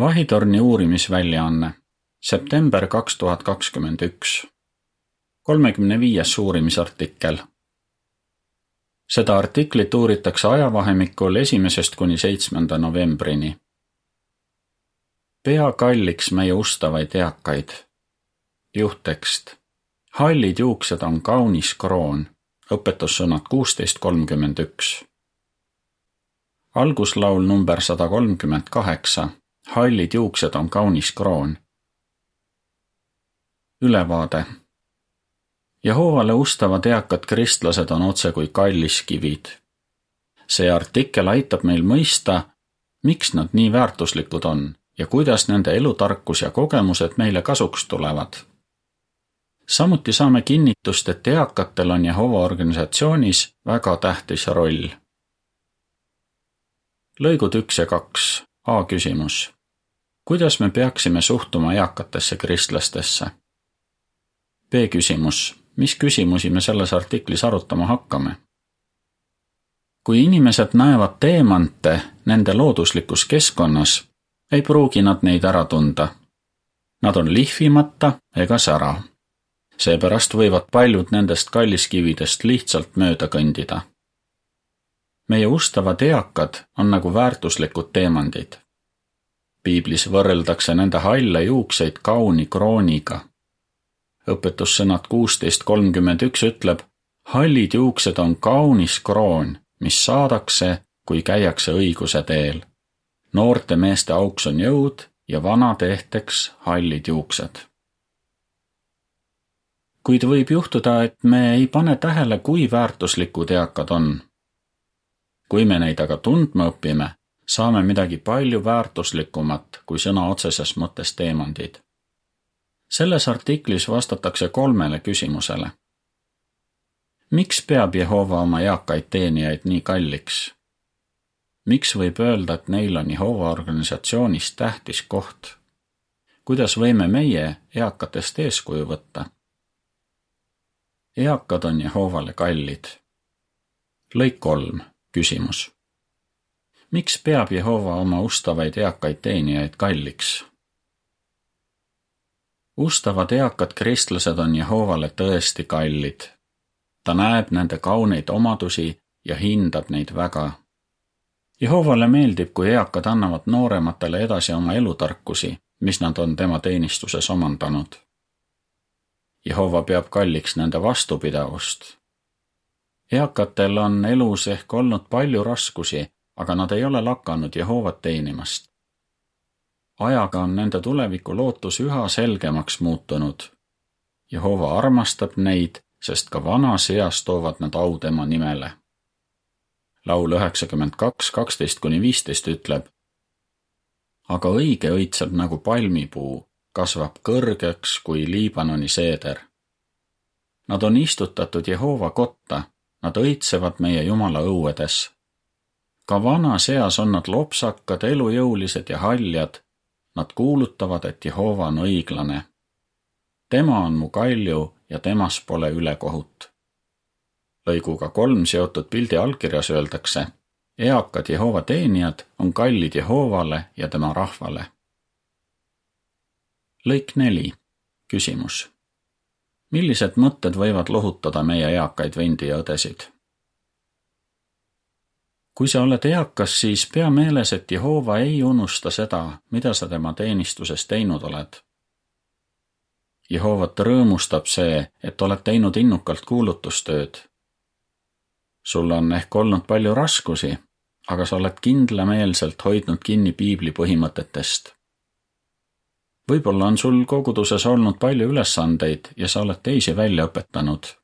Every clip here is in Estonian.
vahitorni uurimisväljaanne, september kaks tuhat kakskümmend üks. kolmekümne viies uurimisartikkel. seda artiklit uuritakse ajavahemikul esimesest kuni seitsmenda novembrini. pea kalliks meie ustavaid eakaid. juhttekst. hallid juuksed on kaunis kroon. õpetussõnad kuusteist kolmkümmend üks alguslaul number sada kolmkümmend kaheksa hallid juuksed on kaunis kroon. ülevaade. Jehoovale ustavad eakad kristlased on otsekui kalliskivid. see artikkel aitab meil mõista, miks nad nii väärtuslikud on ja kuidas nende elutarkus ja kogemused meile kasuks tulevad. samuti saame kinnitust, et eakatel on Jehova organisatsioonis väga tähtis roll. lõigud üks ja kaks, A küsimus kuidas me peaksime suhtuma eakatesse kristlastesse? B küsimus, mis küsimusi me selles artiklis arutama hakkame? kui inimesed näevad teemante nende looduslikus keskkonnas, ei pruugi nad neid ära tunda. Nad on lihvimata ega sära. seepärast võivad paljud nendest kalliskividest lihtsalt mööda kõndida. meie ustavad eakad on nagu väärtuslikud teemandid piiblis võrreldakse nende halle juukseid kauni krooniga. õpetussõnad kuusteist kolmkümmend üks ütleb, hallid juuksed on kaunis kroon, mis saadakse, kui käiakse õiguse teel. noorte meeste auks on jõud ja vanade ehteks hallid juuksed. kuid võib juhtuda, et me ei pane tähele, kui väärtuslikud eakad on. kui me neid aga tundma õpime saame midagi palju väärtuslikumat kui sõna otseses mõttes teemandid. selles artiklis vastatakse kolmele küsimusele. miks peab Jehova oma eakaid teenijaid nii kalliks? miks võib öelda, et neil on Jehova organisatsioonis tähtis koht? kuidas võime meie eakatest eeskuju võtta? eakad on Jehovale kallid. lõik kolm, küsimus miks peab Jehova oma ustavaid eakaid teenijaid kalliks? ustavad eakad kristlased on Jehovale tõesti kallid. ta näeb nende kauneid omadusi ja hindab neid väga. Jehovale meeldib, kui eakad annavad noorematele edasi oma elutarkusi, mis nad on tema teenistuses omandanud. Jehova peab kalliks nende vastupidavust. eakatel on elus ehk olnud palju raskusi aga nad ei ole lakanud Jehovat teenimast. ajaga on nende tuleviku lootus üha selgemaks muutunud. Jehova armastab neid, sest ka vanas eas toovad nad au tema nimele. laul üheksakümmend kaks, kaksteist kuni viisteist ütleb. aga õige õitseb nagu palmipuu, kasvab kõrgeks kui Liibanoni seeder. Nad on istutatud Jehova kotta, nad õitsevad meie Jumala õuedes ka vanas eas on nad lopsakad, elujõulised ja haljad. Nad kuulutavad, et Jehova on õiglane. tema on mu kalju ja temas pole ülekohut. lõiguga kolm seotud pildi allkirjas öeldakse, eakad Jehova teenijad on kallid Jehovale ja tema rahvale. lõik neli, küsimus. millised mõtted võivad lohutada meie eakaid vendi ja õdesid? Kui sa oled eakas, siis pea meeles, et Jehova ei unusta seda, mida sa tema teenistuses teinud oled. Jehovat rõõmustab see, et oled teinud innukalt kuulutustööd. sul on ehk olnud palju raskusi, aga sa oled kindlameelselt hoidnud kinni piibli põhimõtetest. võib-olla on sul koguduses olnud palju ülesandeid ja sa oled teisi välja õpetanud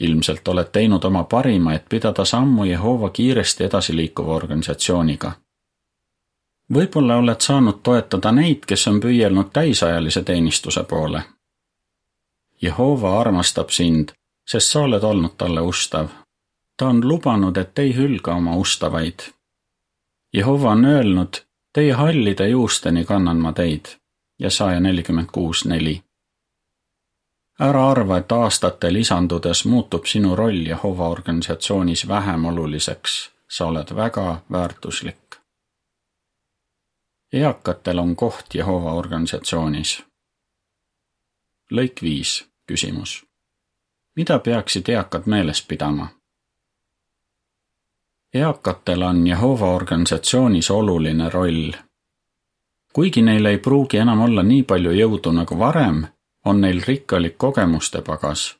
ilmselt oled teinud oma parima, et pidada sammu Jehova kiiresti edasiliikuva organisatsiooniga. võib-olla oled saanud toetada neid, kes on püüelnud täisajalise teenistuse poole. Jehova armastab sind, sest sa oled olnud talle ustav. ta on lubanud, et ei hülga oma ustavaid. Jehova on öelnud, teie hallide juusteni kannan ma teid. Jesaja nelikümmend kuus neli ära arva, et aastate lisandudes muutub sinu roll Jehova organisatsioonis vähem oluliseks, sa oled väga väärtuslik. eakatel on koht Jehova organisatsioonis. lõik viis, küsimus. mida peaksid eakad meeles pidama? eakatel on Jehova organisatsioonis oluline roll. kuigi neil ei pruugi enam olla nii palju jõudu nagu varem, on neil rikkalik kogemuste pagas.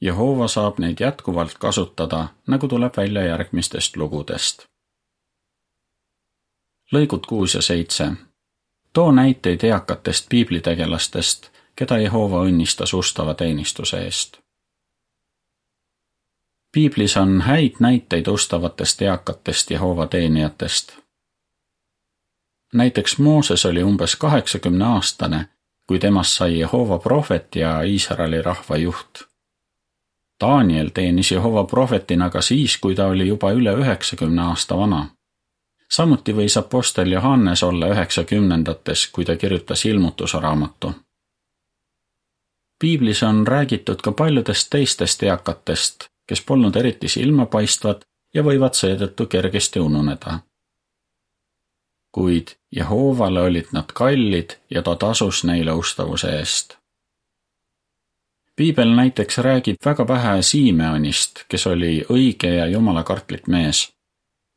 Jehova saab neid jätkuvalt kasutada, nagu tuleb välja järgmistest lugudest. lõigud kuus ja seitse. too näiteid eakatest piiblitegelastest, keda Jehova õnnistas ustava teenistuse eest piiblis on häid näiteid ustavatest eakatest Jehova teenijatest. näiteks Mooses oli umbes kaheksakümne aastane, kui temast sai Jehova prohvet ja Iisraeli rahva juht. Daniel teenis Jehova prohvetina ka siis, kui ta oli juba üle üheksakümne aasta vana. samuti võis Apostel Johannes olla üheksakümnendates, kui ta kirjutas ilmutuse raamatu piiblis on räägitud ka paljudest teistest eakatest, kes polnud eriti silmapaistvad ja võivad seetõttu kergesti ununeda. Kuid Jehovale olid nad kallid ja ta tasus neile ustavuse eest. piibel näiteks räägib väga vähe Simeonist, kes oli õige ja jumalakartlik mees.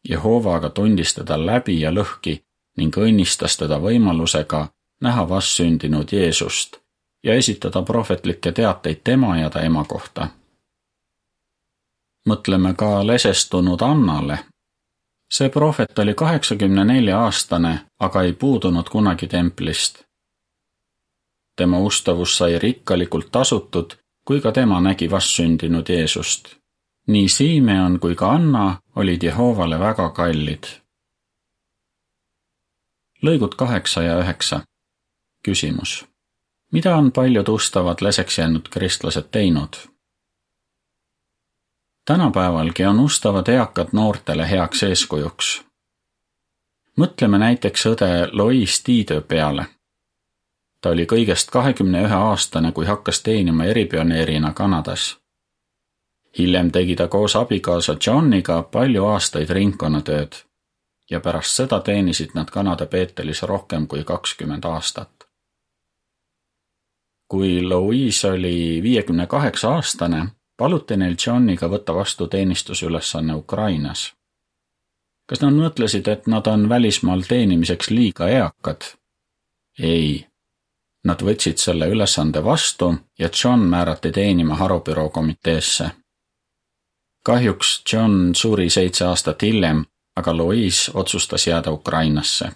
Jehova aga tundis teda läbi ja lõhki ning õnnistas teda võimalusega näha vastsündinud Jeesust ja esitada prohvetlikke teateid tema ja ta ema kohta mõtleme ka lesestunud Annale. See prohvet oli kaheksakümne nelja aastane, aga ei puudunud kunagi templist. tema ustavus sai rikkalikult tasutud, kui ka tema nägi vastsündinud Jeesust. nii Simeon kui ka Anna olid Jehovale väga kallid. lõigud kaheksa ja üheksa. küsimus. mida on paljud ustavad leseks jäänud kristlased teinud? Tänapäevalgi on ustavad eakad noortele heaks eeskujuks. mõtleme näiteks õde Lois Tiidö peale. ta oli kõigest kahekümne ühe aastane, kui hakkas teenima eripioneerina Kanadas. hiljem tegi ta koos abikaasa Johniga palju aastaid ringkonnatööd ja pärast seda teenisid nad Kanada Peetelis rohkem kui kakskümmend aastat. kui Louise oli viiekümne kaheksa aastane, paluti neil Johniga võtta vastu teenistusülesanne Ukrainas. kas nad mõtlesid, et nad on välismaal teenimiseks liiga eakad? ei. Nad võtsid selle ülesande vastu ja John määrati teenima harubüroo komiteesse. kahjuks John suri seitse aastat hiljem, aga Louise otsustas jääda Ukrainasse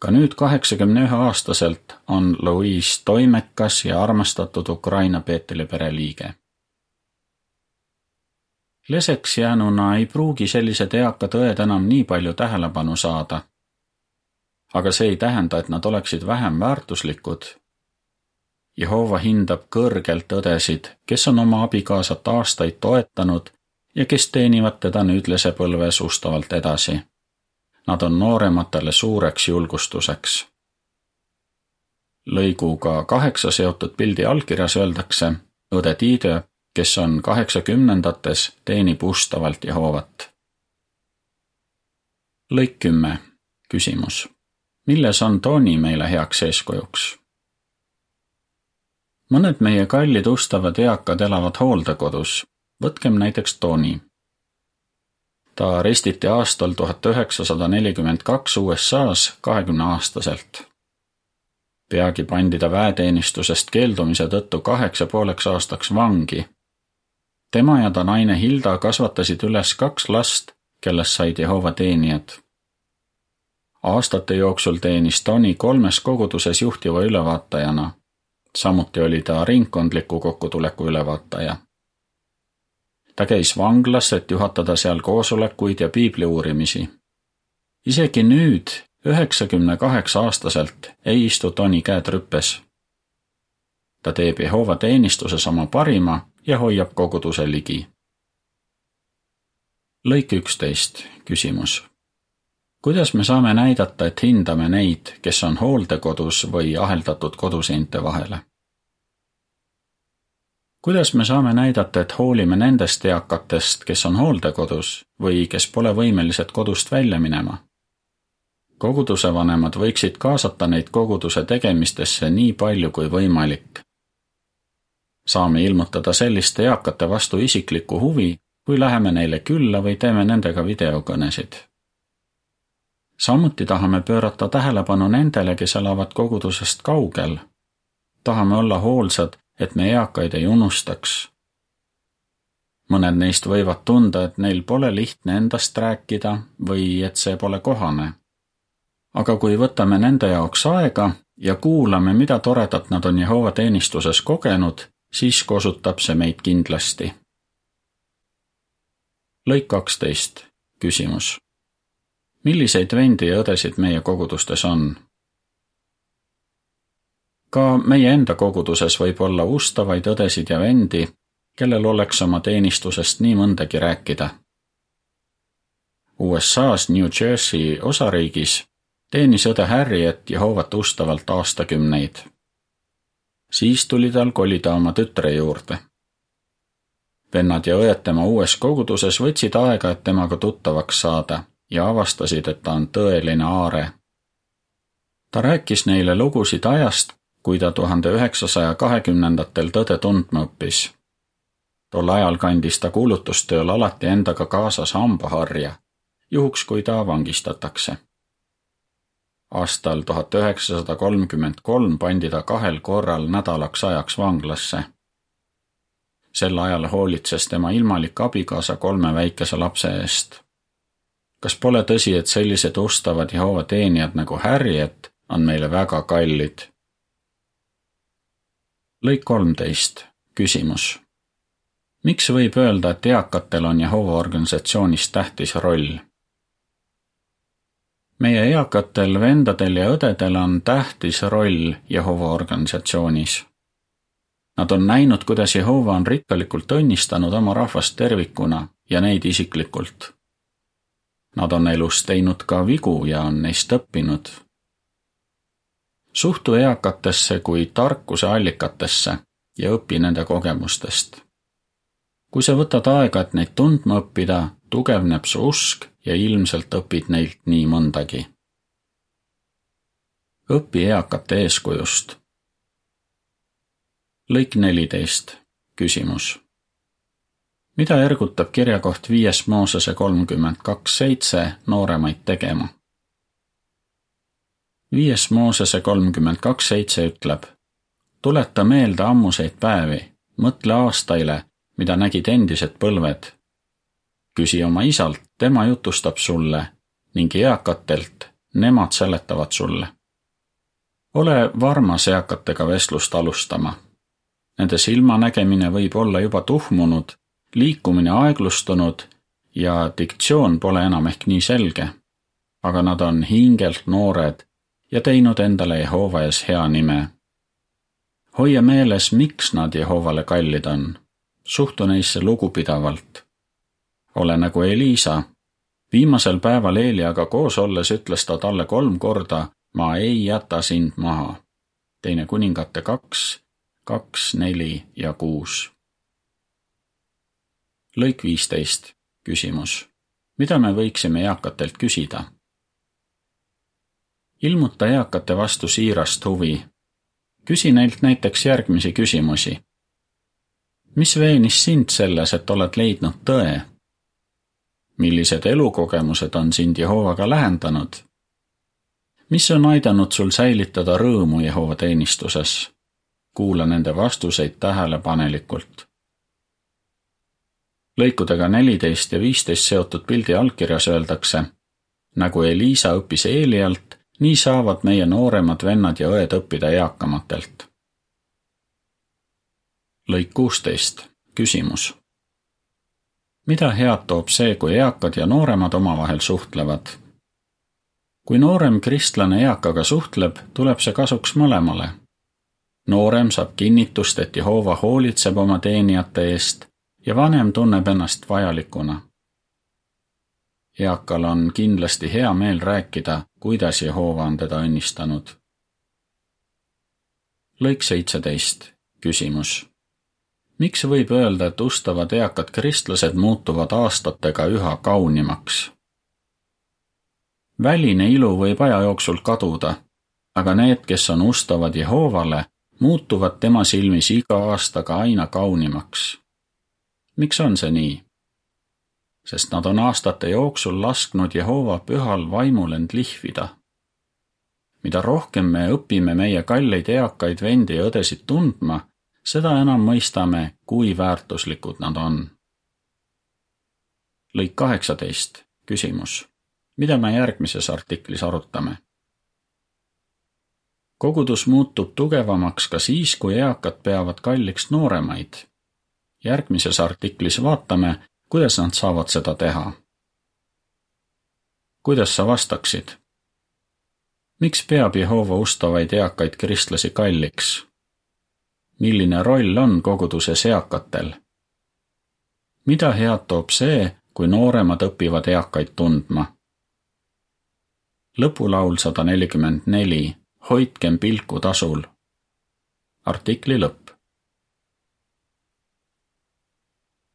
ka nüüd kaheksakümne ühe aastaselt on Louise toimekas ja armastatud Ukraina Peeteli pereliige leseks jäänuna ei pruugi sellised eakad õed enam nii palju tähelepanu saada. aga see ei tähenda, et nad oleksid vähem väärtuslikud. Jehova hindab kõrgelt õdesid, kes on oma abikaasat aastaid toetanud ja kes teenivad teda nüüd lesepõlves ustavalt edasi. Nad on noorematele suureks julgustuseks. lõiguga kaheksa seotud pildi allkirjas öeldakse, õde Tiidö kes on kaheksakümnendates, teenib ustavalt Jehovat. lõik kümme, küsimus. milles on Tony meile heaks eeskujuks? mõned meie kallid ustavad eakad elavad hooldekodus, võtkem näiteks Tony. ta arestiti aastal tuhat üheksasada nelikümmend kaks USA-s kahekümne aastaselt peagi pandi ta väeteenistusest keeldumise tõttu kaheks ja pooleks aastaks vangi tema ja ta naine Hilda kasvatasid üles kaks last, kellest said Jehova teenijad. aastate jooksul teenis Tony kolmes koguduses juhtiva ülevaatajana. samuti oli ta ringkondliku kokkutuleku ülevaataja. ta käis vanglas, et juhatada seal koosolekuid ja piibli uurimisi. isegi nüüd, üheksakümne kaheksa aastaselt, ei istu Tony käed rüppes. ta teeb Jehova teenistuses oma parima ja hoiab koguduse ligi. lõik üksteist, küsimus. kuidas me saame näidata, et hindame neid, kes on hooldekodus või aheldatud koduseinte vahele? kuidas me saame näidata, et hoolime nendest eakatest, kes on hooldekodus või kes pole võimelised kodust välja minema? koguduse vanemad võiksid kaasata neid koguduse tegemistesse nii palju kui võimalik. Saame ilmutada selliste eakate vastu isiklikku huvi, kui läheme neile külla või teeme nendega videokõnesid. samuti tahame pöörata tähelepanu nendele, kes elavad kogudusest kaugel. tahame olla hoolsad, et me eakaid ei unustaks mõned neist võivad tunda, et neil pole lihtne endast rääkida või et see pole kohane. aga kui võtame nende jaoks aega ja kuulame, mida toredat nad on Jehova teenistuses kogenud, siis kosutab see meid kindlasti. lõik kaksteist, küsimus. milliseid vendi ja õdesid meie kogudustes on? ka meie enda koguduses võib olla ustavaid õdesid ja vendi, kellel oleks oma teenistusest nii mõndagi rääkida. USA-s New Jersey osariigis teenis õde Harriet Jehovat ustavalt aastakümneid. Siis tuli tal kolida oma tütre juurde. vennad ja õed tema uues koguduses võtsid aega, et temaga tuttavaks saada ja avastasid, et ta on tõeline aare. ta rääkis neile lugusid ajast, kui ta tuhande üheksasaja kahekümnendatel tõde tundma õppis tol ajal kandis ta kuulutustööl alati endaga kaasas hambaharja, juhuks kui ta vangistatakse. Aastal tuhat üheksasada kolmkümmend kolm pandi ta kahel korral nädalaks ajaks vanglasse. sel ajal hoolitses tema ilmalik abikaasa kolme väikese lapse eest. kas pole tõsi, et sellised ustavad Jehova teenijad nagu Harriet on meile väga kallid? lõik kolmteist, küsimus miks võib öelda, et eakatel on Jehova organisatsioonis tähtis roll? Meie eakatel vendadel ja õdedel on tähtis roll Jehova organisatsioonis. Nad on näinud, kuidas Jehova on rikkalikult õnnistanud oma rahvast tervikuna ja neid isiklikult. Nad on elus teinud ka vigu ja on neist õppinud. suhtu eakatesse kui tarkuse allikatesse ja õpi nende kogemustest kui sa võtad aega, et neid tundma õppida, tugevneb su usk ja ilmselt õpid neilt nii mõndagi. õpi eakate eeskujust. lõik neliteist, küsimus. mida ergutab kirjakoht viies Moosese kolmkümmend kaks seitse nooremaid tegema? viies Moosese kolmkümmend kaks seitse ütleb, tuleta meelde ammuseid päevi, mõtle aastaile mida nägid endised põlved. küsi oma isalt, tema jutustab sulle ning eakatelt, nemad seletavad sulle. ole varmas eakatega vestlust alustama. Nende silmanägemine võib olla juba tuhmunud, liikumine aeglustunud ja diktsioon pole enam ehk nii selge. aga nad on hingelt noored ja teinud endale Jehova ees hea nime. hoia meeles, miks nad Jehovale kallid on suhtu neisse lugupidavalt. Ole nagu Elisa. viimasel päeval Eeliaga koos olles ütles ta talle kolm korda, ma ei jäta sind maha. teine kuningate kaks, kaks, neli ja kuus. lõik viisteist, küsimus. mida me võiksime eakatelt küsida? ilmuta eakate vastu siirast huvi. küsi neilt näiteks järgmisi küsimusi mis veenis sind selles, et oled leidnud tõe? Millised elukogemused on sind Jehovaga lähendanud? mis on aidanud sul säilitada rõõmu Jehova teenistuses? kuula nende vastuseid tähelepanelikult. lõikudega neliteist ja viisteist seotud pildi allkirjas öeldakse, nagu Elisa õppis Eelialt, nii saavad meie nooremad vennad ja õed õppida eakamatelt lõik kuusteist, küsimus. Mida head toob see, kui eakad ja nooremad omavahel suhtlevad? kui noorem kristlane eakaga suhtleb, tuleb see kasuks mõlemale. noorem saab kinnitust, et Jehova hoolitseb oma teenijate eest ja vanem tunneb ennast vajalikuna. eakal on kindlasti hea meel rääkida, kuidas Jehova on teda õnnistanud. lõik seitseteist, küsimus miks võib öelda, et ustavad eakad kristlased muutuvad aastatega üha kaunimaks? väline ilu võib aja jooksul kaduda, aga need, kes on ustavad Jehoovale, muutuvad tema silmis iga aastaga aina kaunimaks. miks on see nii? sest nad on aastate jooksul lasknud Jehova pühal vaimul end lihvida. mida rohkem me õpime meie kalleid eakaid vendi ja õdesid tundma, seda enam mõistame, kui väärtuslikud nad on. lõik kaheksateist, küsimus. mida me järgmises artiklis arutame? kogudus muutub tugevamaks ka siis, kui eakad peavad kalliks nooremaid. järgmises artiklis vaatame, kuidas nad saavad seda teha. kuidas sa vastaksid? miks peab Jehova ustavaid eakaid kristlasi kalliks? Milline roll on koguduses eakatel? mida head toob see, kui nooremad õpivad eakaid tundma? lõpulaul sada nelikümmend neli hoidkem pilku tasul. artikli lõpp.